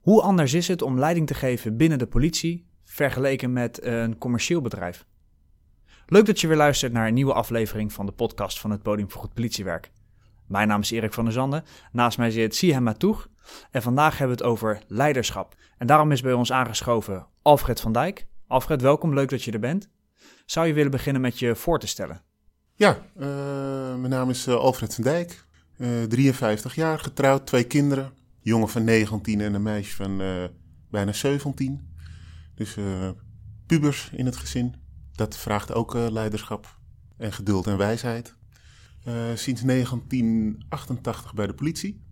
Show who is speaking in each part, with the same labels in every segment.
Speaker 1: Hoe anders is het om leiding te geven binnen de politie vergeleken met een commercieel bedrijf? Leuk dat je weer luistert naar een nieuwe aflevering van de podcast van het Podium voor Goed Politiewerk. Mijn naam is Erik van der Zanden, naast mij zit Sihem Matoeg en vandaag hebben we het over leiderschap. En daarom is bij ons aangeschoven Alfred van Dijk. Alfred, welkom, leuk dat je er bent. Zou je willen beginnen met je voor te stellen?
Speaker 2: Ja, uh, mijn naam is uh, Alfred van Dijk, uh, 53 jaar, getrouwd, twee kinderen. Jongen van 19 en een meisje van bijna 17. Dus pubers in het gezin. Dat vraagt ook leiderschap en geduld en wijsheid. sinds 1988 bij de politie.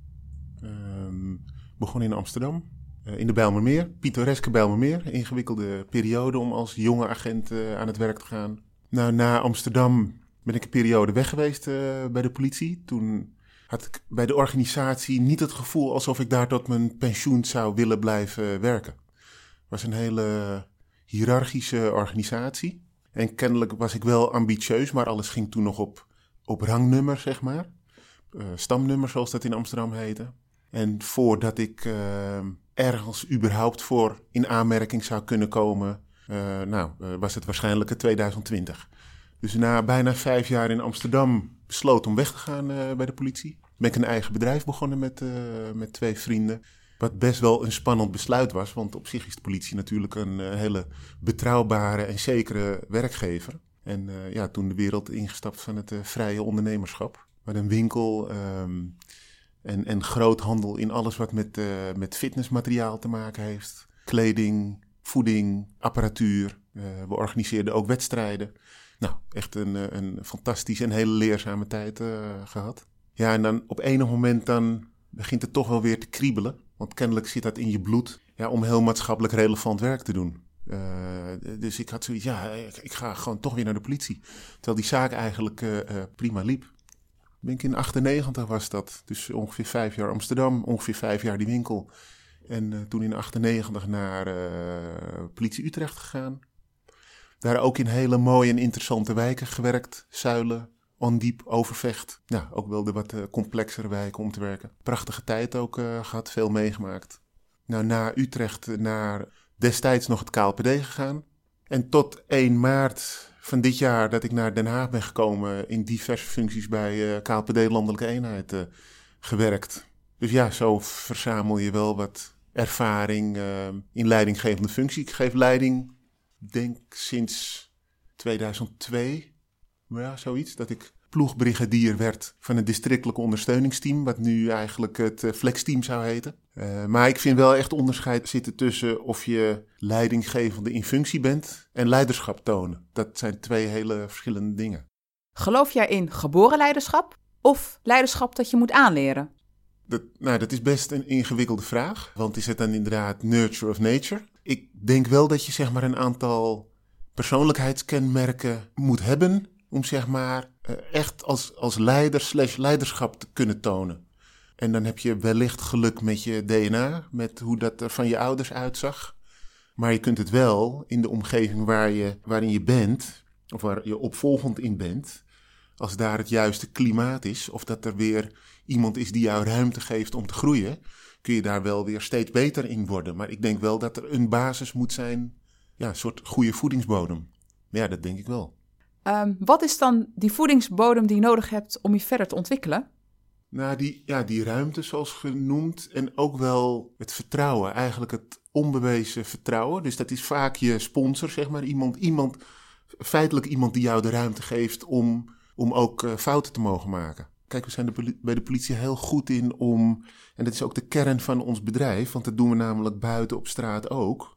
Speaker 2: Ehm, begon in Amsterdam, in de Bijlmermeer. Pittoreske Bijlmermeer. Ingewikkelde periode om als jonge agent aan het werk te gaan. Nou, na Amsterdam ben ik een periode weg geweest bij de politie. Toen had ik bij de organisatie niet het gevoel alsof ik daar tot mijn pensioen zou willen blijven werken. Het was een hele hiërarchische organisatie. En kennelijk was ik wel ambitieus, maar alles ging toen nog op, op rangnummer, zeg maar. Uh, stamnummer, zoals dat in Amsterdam heette. En voordat ik uh, ergens überhaupt voor in aanmerking zou kunnen komen, uh, nou, was het waarschijnlijk 2020. Dus na bijna vijf jaar in Amsterdam besloot om weg te gaan uh, bij de politie. Ben ik een eigen bedrijf begonnen met, uh, met twee vrienden. Wat best wel een spannend besluit was, want op zich is de politie natuurlijk een uh, hele betrouwbare en zekere werkgever. En ja, toen de wereld ingestapt van het vrije ondernemerschap. Met een winkel um, en, en groothandel in alles wat met, met fitnessmateriaal te maken heeft. Kleding, voeding, apparatuur. we organiseerden ook wedstrijden. Nou, echt een, eh, een fantastische en hele leerzame tijd uh, gehad. Ja, en dan op enig moment dan begint het toch wel weer te kriebelen. Want kennelijk zit dat in je bloed ja, om heel maatschappelijk relevant werk te doen. Uh, dus ik had zoiets, ja, ik, ga gewoon toch weer naar de politie. Terwijl die zaak eigenlijk prima liep. Ben ik in 98 was dat. Dus ongeveer vijf jaar Amsterdam, ongeveer vijf jaar die winkel. En toen in 98 naar politie Utrecht gegaan. Daar ook in hele mooie en interessante wijken gewerkt. Zuilen, Ondiep, Overvecht. Ja, ook wel de wat uh, complexere wijken om te werken. Prachtige tijd ook uh, gehad, veel meegemaakt. Nou, na Utrecht naar destijds nog het KLPD gegaan. En tot 1 maart van dit jaar dat ik naar Den Haag ben gekomen in diverse functies bij uh, KLPD Landelijke Eenheid gewerkt. Dus ja, zo verzamel je wel wat ervaring in leidinggevende functie. Ik geef leiding denk sinds 2002, ja, zoiets, dat ik ploegbrigadier werd van het districtelijke ondersteuningsteam, wat nu eigenlijk het uh, flexteam zou heten. Uh, maar ik vind wel echt onderscheid zitten tussen of je leidinggevende in functie bent en leiderschap tonen. Dat zijn twee hele verschillende dingen.
Speaker 3: Geloof jij in geboren leiderschap of leiderschap dat je moet aanleren?
Speaker 2: Dat, nou, dat is best een ingewikkelde vraag. Want is het dan inderdaad nurture of nature? Ik denk wel dat je zeg maar een aantal persoonlijkheidskenmerken moet hebben om zeg maar eh, echt als, als leider slash leiderschap te kunnen tonen. En dan heb je wellicht geluk met je DNA, met hoe dat er van je ouders uitzag. Maar je kunt het wel in de omgeving waar je, waarin je bent, of waar je opvolgend in bent, als daar het juiste klimaat is, of dat er weer iemand is die jou ruimte geeft om te groeien, kun je daar wel weer steeds beter in worden. Maar ik denk wel dat er een basis moet zijn, ja, een soort goede voedingsbodem. Ja, dat denk ik wel.
Speaker 3: Um, wat is dan die voedingsbodem die je nodig hebt om je verder te ontwikkelen?
Speaker 2: Nou, die, ja, die ruimte zoals genoemd en ook wel het vertrouwen, eigenlijk het onbewezen vertrouwen. Dus dat is vaak je sponsor, zeg maar, iemand, iemand feitelijk iemand die jou de ruimte geeft om, om ook uh, fouten te mogen maken. Kijk, we zijn bij de politie heel goed in om, en dat is ook de kern van ons bedrijf, want dat doen we namelijk buiten op straat ook,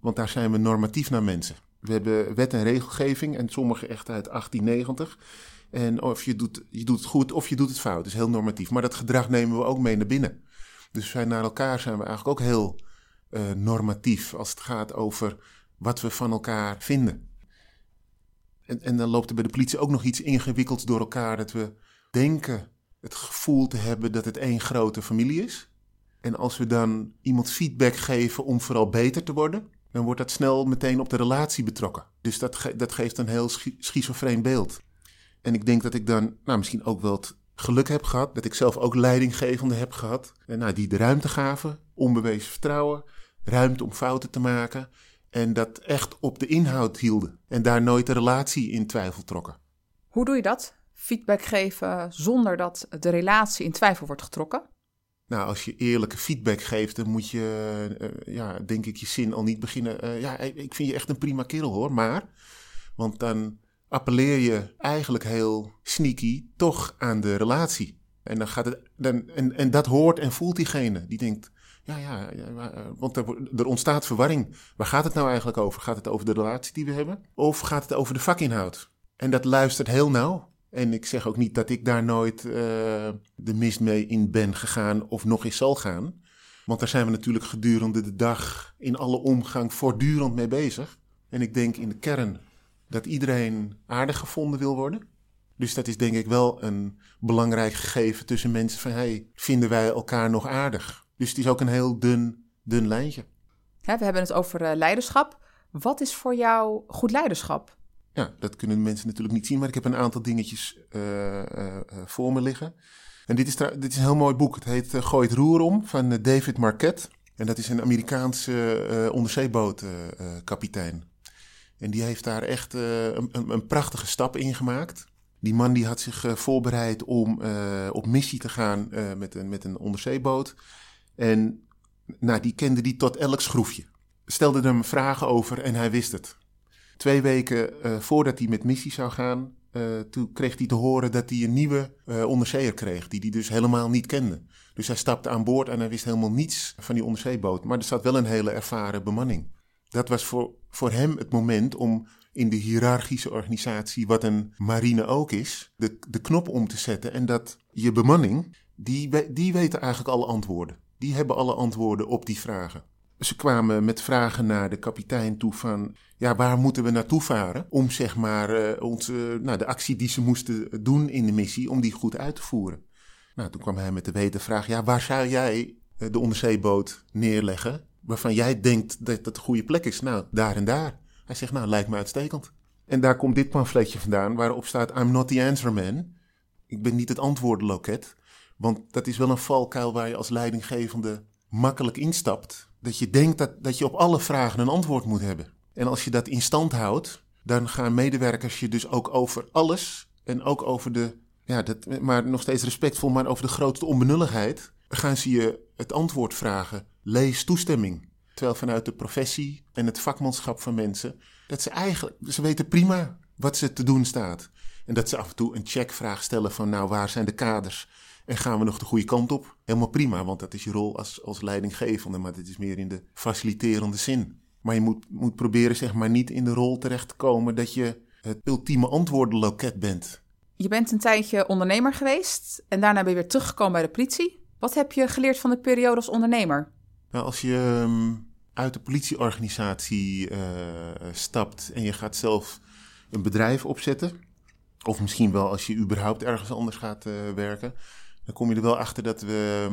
Speaker 2: want daar zijn we normatief naar mensen. We hebben wet en regelgeving en sommige echt uit 1890. En of je doet, je doet het goed of je doet het fout. Dat is heel normatief. Maar dat gedrag nemen we ook mee naar binnen. Dus zijn naar elkaar zijn we eigenlijk ook heel uh, normatief als het gaat over wat we van elkaar vinden. En, en dan loopt er bij de politie ook nog iets ingewikkelds door elkaar. Dat we denken het gevoel te hebben dat het één grote familie is. En als we dan iemand feedback geven om vooral beter te worden, dan wordt dat snel meteen op de relatie betrokken. Dus dat, dat geeft een heel schizofreen beeld. En ik denk dat ik dan nou, misschien ook wel geluk heb gehad, dat ik zelf ook leidinggevende heb gehad. En nou, die de ruimte gaven, onbewezen vertrouwen, ruimte om fouten te maken. En dat echt op de inhoud hielden. En daar nooit de relatie in twijfel trokken.
Speaker 3: Hoe doe je dat? Feedback geven zonder dat de relatie in twijfel wordt getrokken?
Speaker 2: Nou, als je eerlijke feedback geeft, dan moet je, uh, ja, denk ik, je zin al niet beginnen. Uh, ja, ik vind je echt een prima kerel hoor, maar. Want dan appelleer je eigenlijk heel sneaky toch aan de relatie. En, dan gaat het, dan, en, en dat hoort en voelt diegene. Die denkt, ja, ja, ja eh, want er, er, ontstaat verwarring. Waar gaat het nou eigenlijk over? Gaat het over de relatie die we hebben? Of gaat het over de vakinhoud? En dat luistert heel nauw. En ik zeg ook niet dat ik daar nooit uh, de mist mee in ben gegaan of nog eens zal gaan. Want daar zijn we natuurlijk gedurende de dag in alle omgang voortdurend mee bezig. En ik denk in de kern dat iedereen aardig gevonden wil worden. Dus dat is denk ik wel een belangrijk gegeven tussen mensen van hey, vinden wij elkaar nog aardig? Dus het is ook een heel dun, dun lijntje.
Speaker 3: we hebben het over uh, leiderschap. Wat is voor jou goed leiderschap?
Speaker 2: Ja, dat kunnen mensen natuurlijk niet zien, maar ik heb een aantal dingetjes uh, uh, voor me liggen. En dit is, dit is een heel mooi boek. Het heet Gooi het roer om van David Marquette. En dat is een Amerikaanse onderzeebootkapitein. En die heeft daar echt een, een, een, prachtige stap in gemaakt. Die man die had zich voorbereid om op missie te gaan met, een, met een onderzeeboot. En nou, die kende die tot elk schroefje. Stelde hem vragen over en hij wist het. Twee weken uh, voordat hij met missie zou gaan, uh, toen kreeg hij te horen dat hij een nieuwe uh, onderzeeër kreeg, die hij dus helemaal niet kende. Dus hij stapte aan boord en hij wist helemaal niets van die onderzeeboot. Maar er zat wel een hele ervaren bemanning. Dat was voor, voor hem het moment om in de hiërarchische organisatie, wat een marine ook is, de, de knop om te zetten. En dat je bemanning, die, die weten eigenlijk alle antwoorden. Die hebben alle antwoorden op die vragen. Ze kwamen met vragen naar de kapitein toe van, ja, waar moeten we naartoe varen om zeg maar uh, onze, nou, de actie die ze moesten doen in de missie, om die goed uit te voeren. Nou, toen kwam hij met de weten vraag, ja, waar zou jij uh, de onderzeeboot neerleggen waarvan jij denkt dat dat de goede plek is? Nou, daar en daar. Hij zegt, nou, lijkt me uitstekend. En daar komt dit pamfletje vandaan waarop staat, I'm not the answer man. Ik ben niet het antwoordenloket. Want dat is wel een valkuil waar je als leidinggevende makkelijk instapt. Dat je denkt dat, dat je op alle vragen een antwoord moet hebben. En als je dat in stand houdt, dan gaan medewerkers je dus ook over alles en ook over de, ja, dat, maar nog steeds respectvol, maar over de grootste onbenulligheid, gaan ze je het antwoord vragen. Lees toestemming. Terwijl vanuit de professie en het vakmanschap van mensen, dat ze eigenlijk, ze weten prima wat ze te doen staat. En dat ze af en toe een checkvraag stellen van, nou, waar zijn de kaders? En gaan we nog de goede kant op? Helemaal prima, want dat is je rol als, als leidinggevende, maar dit is meer in de faciliterende zin. Maar je moet, moet proberen zeg maar niet in de rol terecht te komen dat je het ultieme antwoordenloket bent.
Speaker 3: Je bent een tijdje ondernemer geweest en daarna ben je weer teruggekomen bij de politie. Wat heb je geleerd van de periode als ondernemer?
Speaker 2: Nou, als je um, uit de politieorganisatie uh, stapt en je gaat zelf een bedrijf opzetten, of misschien wel als je überhaupt ergens anders gaat uh, werken, dan kom je er wel achter dat we,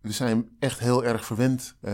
Speaker 2: we zijn echt heel erg verwend uh,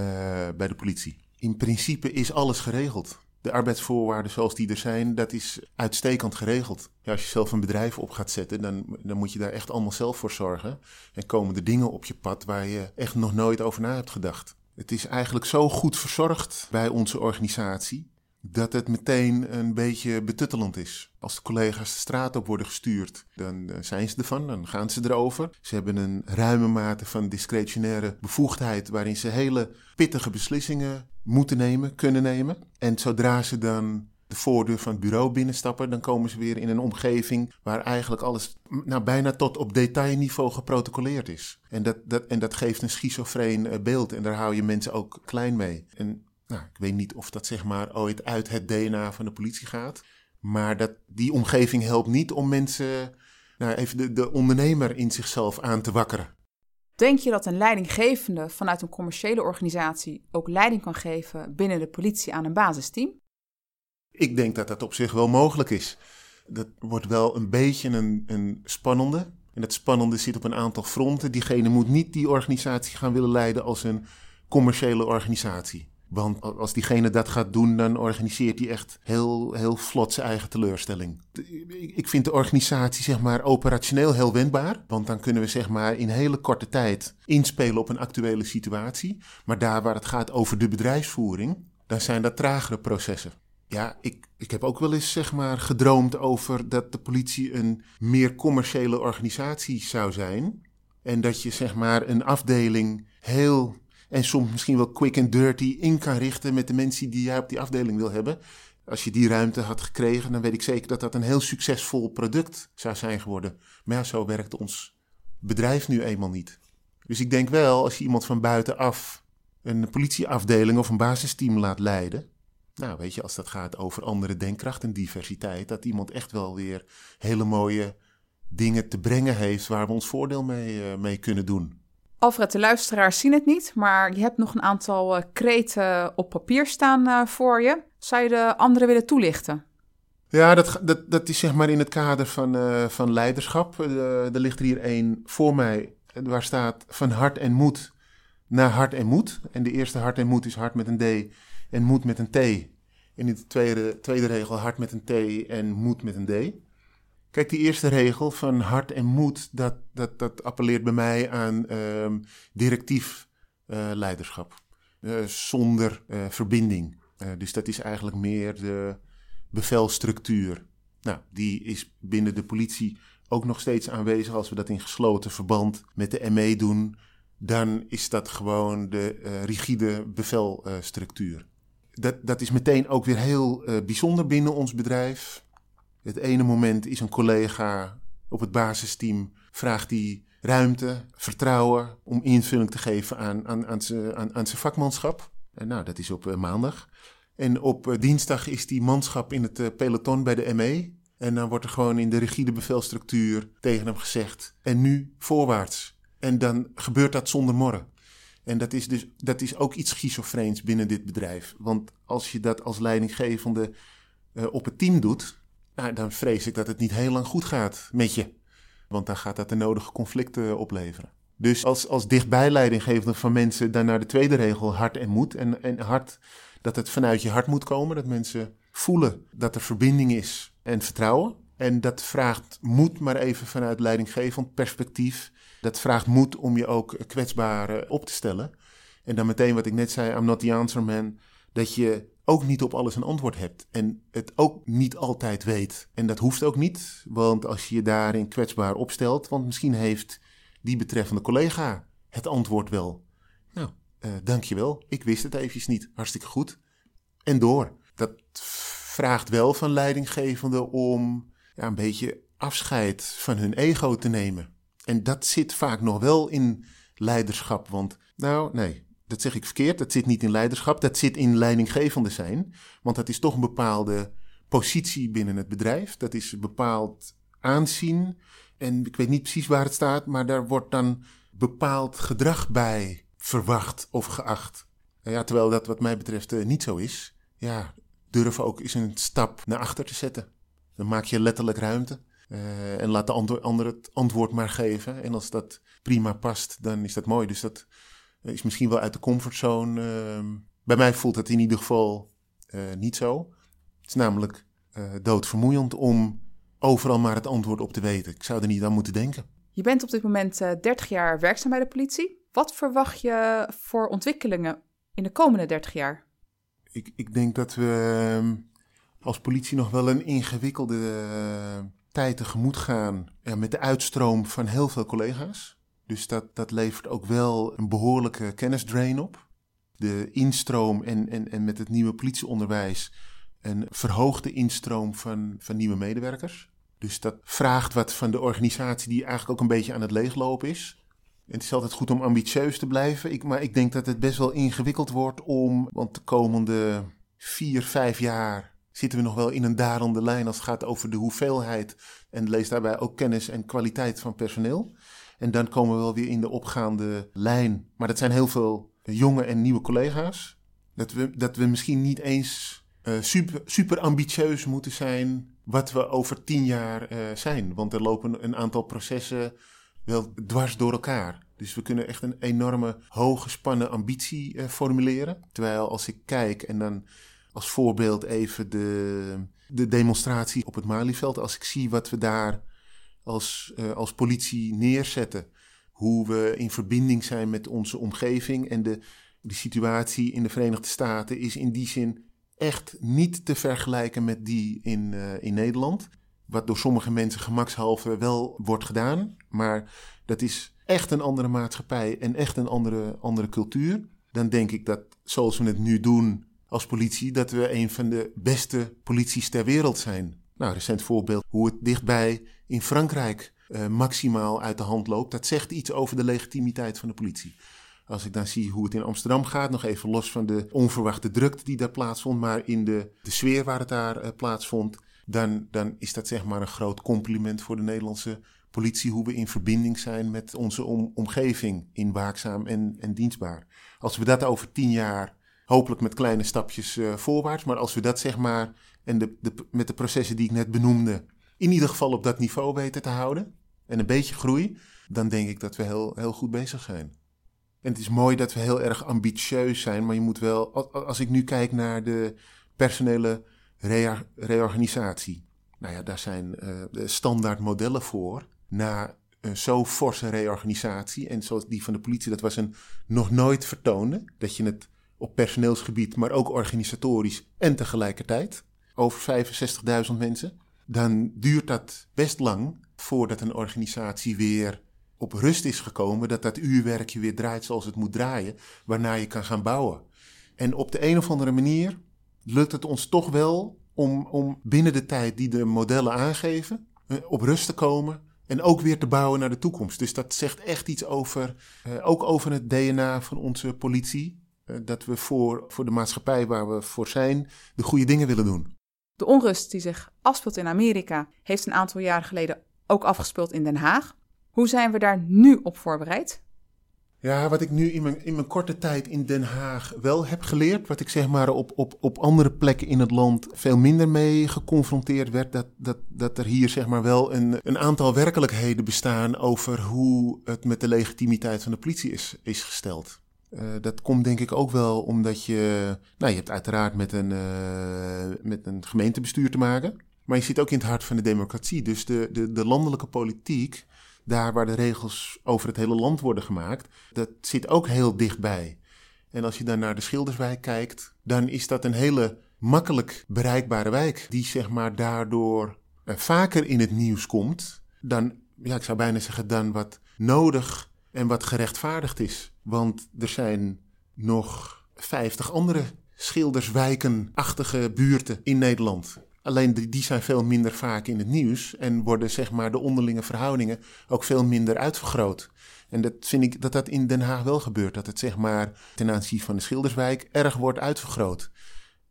Speaker 2: bij de politie. In principe is alles geregeld. De arbeidsvoorwaarden zoals die er zijn, dat is uitstekend geregeld. Ja, als je zelf een bedrijf op gaat zetten, dan, dan moet je daar echt allemaal zelf voor zorgen. En komen er dingen op je pad waar je echt nog nooit over na hebt gedacht. Het is eigenlijk zo goed verzorgd bij onze organisatie dat het meteen een beetje betuttelend is. Als de collega's de straat op worden gestuurd, dan zijn ze ervan, dan gaan ze erover. Ze hebben een ruime mate van discretionaire bevoegdheid waarin ze hele pittige beslissingen moeten nemen, kunnen nemen. En zodra ze dan de voordeur van het bureau binnenstappen, dan komen ze weer in een omgeving waar eigenlijk alles nou, bijna tot op detailniveau geprotocoleerd is. En dat, dat, en dat geeft een schizofreen eh, beeld en daar hou je mensen ook klein mee. En nou, ik weet niet of dat zeg maar ooit uit het DNA van de politie gaat. Maar dat, die omgeving helpt niet om mensen, nou, even de, de ondernemer in zichzelf aan te wakkeren.
Speaker 3: Denk je dat een leidinggevende vanuit een commerciële organisatie ook leiding kan geven binnen de politie aan een basisteam?
Speaker 2: Ik denk dat dat op zich wel mogelijk is. Dat wordt wel een beetje een, een spannende. En dat spannende zit op een aantal fronten. Diegene moet niet die organisatie gaan willen leiden als een commerciële organisatie. Want als diegene dat gaat doen, dan organiseert hij echt heel, heel vlot zijn eigen teleurstelling. Ik vind de organisatie zeg maar operationeel heel wendbaar. Want dan kunnen we zeg maar in hele korte tijd inspelen op een actuele situatie. Maar daar waar het gaat over de bedrijfsvoering, dan zijn dat tragere processen. Ja, ik, ik heb ook wel eens zeg maar gedroomd over dat de politie een meer commerciële organisatie zou zijn. En dat je zeg maar een afdeling heel en soms misschien wel quick and dirty in kan richten met de mensen die jij op die afdeling wil hebben. Als je die ruimte had gekregen, dan weet ik zeker dat dat een heel succesvol product zou zijn geworden. Maar ja, zo werkt ons bedrijf nu eenmaal niet. Dus ik denk wel, als je iemand van buitenaf een politieafdeling of een basisteam laat leiden. Nou, weet je, als dat gaat over andere denkkracht en diversiteit, dat iemand echt wel weer hele mooie dingen te brengen heeft waar we ons voordeel mee, uh, mee kunnen doen.
Speaker 3: Alfred, de luisteraars zien het niet, maar je hebt nog een aantal uh, kreten op papier staan uh, voor je. Zou je de anderen willen toelichten?
Speaker 2: Ja, dat, dat, dat is zeg maar in het kader van, uh, van leiderschap. er ligt er hier één voor mij, waar staat van hart en moed naar hart en moed. En de eerste hart en moed is hart met een D en moed met een T. En in de tweede, tweede regel hart met een T en moed met een D. Kijk, die eerste regel van hart en moed, dat, dat, dat appelleert bij mij aan uh, directief uh, leiderschap. Uh, zonder uh, verbinding. dus dat is eigenlijk meer de bevelstructuur. Nou, die is binnen de politie ook nog steeds aanwezig. Als we dat in gesloten verband met de ME doen, dan is dat gewoon de rigide bevelstructuur. dat, dat is meteen ook weer heel bijzonder binnen ons bedrijf. Het ene moment is een collega op het basisteam, vraagt die ruimte, vertrouwen om invulling te geven aan, aan, aan zijn aan, vakmanschap. En nou, dat is op uh, maandag. En op uh, dinsdag is die manschap in het uh, peloton bij de ME. En dan wordt er gewoon in de rigide bevelstructuur tegen hem gezegd: en nu voorwaarts. En dan gebeurt dat zonder morren. En dat is dus dat is ook iets schizofreens binnen dit bedrijf. Want als je dat als leidinggevende op het team doet, nou, dan vrees ik dat het niet heel lang goed gaat met je. Want dan gaat dat de nodige conflicten opleveren. Dus als, als dichtbij leidinggevende van mensen dan naar de tweede regel hart en moed. En, en hart, dat het vanuit je hart moet komen. Dat mensen voelen dat er verbinding is en vertrouwen. En dat vraagt moed, maar even vanuit leidinggevend perspectief. Dat vraagt moed om je ook kwetsbaar op te stellen. En dan meteen wat ik net zei, I'm not the answer man. Dat je ook niet op alles een antwoord hebt en het ook niet altijd weet. En dat hoeft ook niet, want als je je daarin kwetsbaar opstelt, want misschien heeft die betreffende collega het antwoord wel. Nou, uh, dankjewel, ik wist het eventjes niet, hartstikke goed. En door. Dat vraagt wel van leidinggevenden om ja, een beetje afscheid van hun ego te nemen. En dat zit vaak nog wel in leiderschap, want nou, nee, dat zeg ik verkeerd, dat zit niet in leiderschap, dat zit in leidinggevende zijn. Want dat is toch een bepaalde positie binnen het bedrijf. Dat is een bepaald aanzien. En ik weet niet precies waar het staat, maar daar wordt dan bepaald gedrag bij verwacht of geacht. Ja, terwijl dat wat mij betreft uh, niet zo is. Ja, durven ook eens een stap naar achter te zetten. Dan maak je letterlijk ruimte. Uh, en laat de ander het antwoord maar geven. En als dat prima past, dan is dat mooi. Dus dat, is misschien wel uit de comfortzone. Uh, bij mij voelt het in ieder geval uh, niet zo. Het is namelijk uh, doodvermoeiend om overal maar het antwoord op te weten. Ik zou er niet aan moeten denken.
Speaker 3: Je bent op dit moment 30 jaar werkzaam bij de politie. Wat verwacht je voor ontwikkelingen in de komende 30 jaar?
Speaker 2: Ik, ik denk dat we ehm, als politie nog wel een ingewikkelde tijd tegemoet gaan ja, met de uitstroom van heel veel collega's. Dus dat, dat levert ook wel een behoorlijke kennisdrain op. De instroom en, en, en met het nieuwe politieonderwijs een verhoogde instroom van, van nieuwe medewerkers. Dus dat vraagt wat van de organisatie die eigenlijk ook een beetje aan het leeglopen is. Het is altijd goed om ambitieus te blijven. Ik, maar ik denk dat het best wel ingewikkeld wordt om. Want de komende vier, vijf jaar zitten we nog wel in een dalende lijn als het gaat over de hoeveelheid. En lees daarbij ook kennis en kwaliteit van personeel. En dan komen we wel weer in de opgaande lijn. Maar dat zijn heel veel jonge en nieuwe collega's. Dat we, dat we misschien niet eens uh, super, super ambitieus moeten zijn wat we over tien jaar uh, zijn. Want er lopen een aantal processen wel dwars door elkaar. Dus we kunnen echt een enorme hooggespannen ambitie formuleren. Terwijl als ik kijk en dan als voorbeeld even de, de demonstratie op het Malieveld. Als ik zie wat we daar als, uh, als politie neerzetten. Hoe we in verbinding zijn met onze omgeving. En de, de situatie in de Verenigde Staten is in die zin echt niet te vergelijken met die in, uh, in Nederland. Wat door sommige mensen gemakshalve wel wordt gedaan. Maar dat is echt een andere maatschappij en echt een andere, andere cultuur. Dan denk ik dat zoals we het nu doen als politie, dat we een van de beste polities ter wereld zijn. Nou, recent voorbeeld hoe het dichtbij in Frankrijk uh, maximaal uit de hand loopt. Dat zegt iets over de legitimiteit van de politie. Als ik dan zie hoe het in Amsterdam gaat, nog even los van de onverwachte drukte die daar plaatsvond, maar in de, de sfeer waar het daar uh, plaatsvond, dan, dan is dat zeg maar een groot compliment voor de Nederlandse politie, hoe we in verbinding zijn met onze om, omgeving in waakzaam en, en dienstbaar. Als we dat over tien jaar, hopelijk met kleine stapjes uh, voorwaarts, maar als we dat zeg maar, en de, met de processen die ik net benoemde, in ieder geval op dat niveau weten te houden en een beetje groei, dan denk ik dat we heel, heel goed bezig zijn. En het is mooi dat we heel erg ambitieus zijn, maar je moet wel, als ik nu kijk naar de personele reorganisatie, nou ja, daar zijn uh, standaard modellen voor. Na zo forse reorganisatie, en zoals die van de politie, dat was een nog nooit vertoonde, dat je het op personeelsgebied, maar ook organisatorisch en tegelijkertijd, over 65.000 mensen, dan duurt dat best lang voordat een organisatie weer op rust is gekomen, dat dat uurwerkje weer draait zoals het moet draaien, waarna je kan gaan bouwen. En op de een of andere manier lukt het ons toch wel om, om binnen de tijd die de modellen aangeven, eh, op rust te komen en ook weer te bouwen naar de toekomst. Dus dat zegt echt iets over, uh, ook over het DNA van onze politie. Uh, dat we voor, voor de maatschappij waar we voor zijn, de goede dingen willen doen.
Speaker 3: De onrust die zich afspeelt in Amerika, heeft een aantal jaren geleden ook afgespeeld in Den Haag. Hoe zijn we daar nu op voorbereid?
Speaker 2: Ja, wat ik nu in mijn, in mijn korte tijd in Den Haag wel heb geleerd, wat ik zeg maar op, op, op andere plekken in het land veel minder mee geconfronteerd werd, dat, dat, dat er hier zeg maar wel een, een aantal werkelijkheden bestaan over hoe het met de legitimiteit van de politie is, is gesteld. Uh, dat komt denk ik ook wel omdat je, nou je hebt uiteraard met een, uh, met een gemeentebestuur te maken, maar je zit ook in het hart van de democratie. Dus de, de, de landelijke politiek daar waar de regels over het hele land worden gemaakt, dat zit ook heel dichtbij. En als je dan naar de Schilderswijk kijkt, dan is dat een hele makkelijk bereikbare wijk, die zeg maar daardoor uh, vaker in het nieuws komt dan, ja, ik zou bijna zeggen, dan wat nodig en wat gerechtvaardigd is. Want er zijn nog 50 andere schilderswijkenachtige buurten in Nederland. Alleen die, zijn veel minder vaak in het nieuws en worden zeg maar de onderlinge verhoudingen ook veel minder uitvergroot. En dat vind ik dat dat in Den Haag wel gebeurt. Dat het zeg maar ten aanzien van de Schilderswijk erg wordt uitvergroot.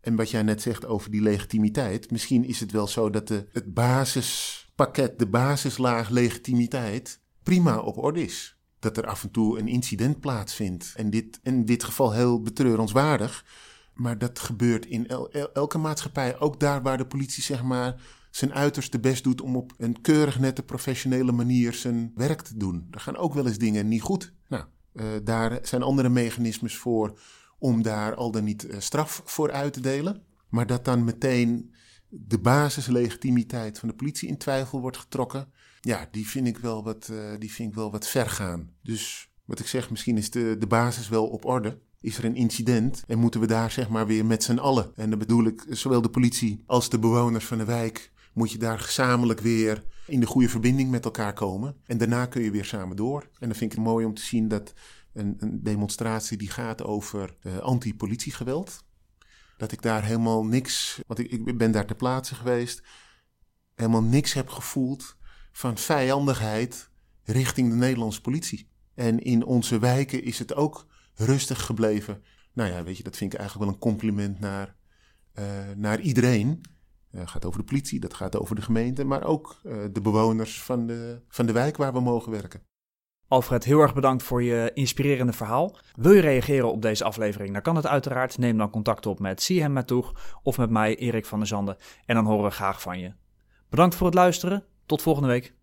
Speaker 2: En wat jij net zegt over die legitimiteit. Misschien is het wel zo dat de, het basispakket, de basislaag legitimiteit prima op orde is. Dat er af en toe een incident plaatsvindt. En dit in dit geval heel betreurenswaardig. Maar dat gebeurt in elke maatschappij. Ook daar waar de politie zeg maar zijn uiterste best doet om op een keurig nette professionele manier zijn werk te doen. Er gaan ook wel eens dingen niet goed. Nou, uh, daar zijn andere mechanismes voor om daar al dan niet uh, straf voor uit te delen. Maar dat dan meteen de basislegitimiteit van de politie in twijfel wordt getrokken. Ja, die vind ik wel wat, uh, die vind ik wel wat ver gaan. Dus wat ik zeg, misschien is de, de basis wel op orde is er een incident en moeten we daar zeg maar weer met z'n allen. En dan bedoel ik zowel de politie als de bewoners van de wijk. Moet je daar gezamenlijk weer in de goede verbinding met elkaar komen. En daarna kun je weer samen door. En dan vind ik het mooi om te zien dat een, een demonstratie die gaat over uh, anti-politiegeweld. Dat ik daar helemaal niks, want ik, ik ben daar ter plaatse geweest, helemaal niks heb gevoeld van vijandigheid richting de Nederlandse politie. En in onze wijken is het ook rustig gebleven. Nou ja, weet je, dat vind ik eigenlijk wel een compliment naar, uh, naar iedereen. Het uh, gaat over de politie, dat gaat over de gemeente, maar ook uh, de bewoners van de, van de wijk waar we mogen werken.
Speaker 1: Alfred, heel erg bedankt voor je inspirerende verhaal. Wil je reageren op deze aflevering? Dan kan het uiteraard. Neem dan contact op met Siem Matoeg of met mij, Erik van der Zanden. En dan horen we graag van je. Bedankt voor het luisteren. Tot volgende week.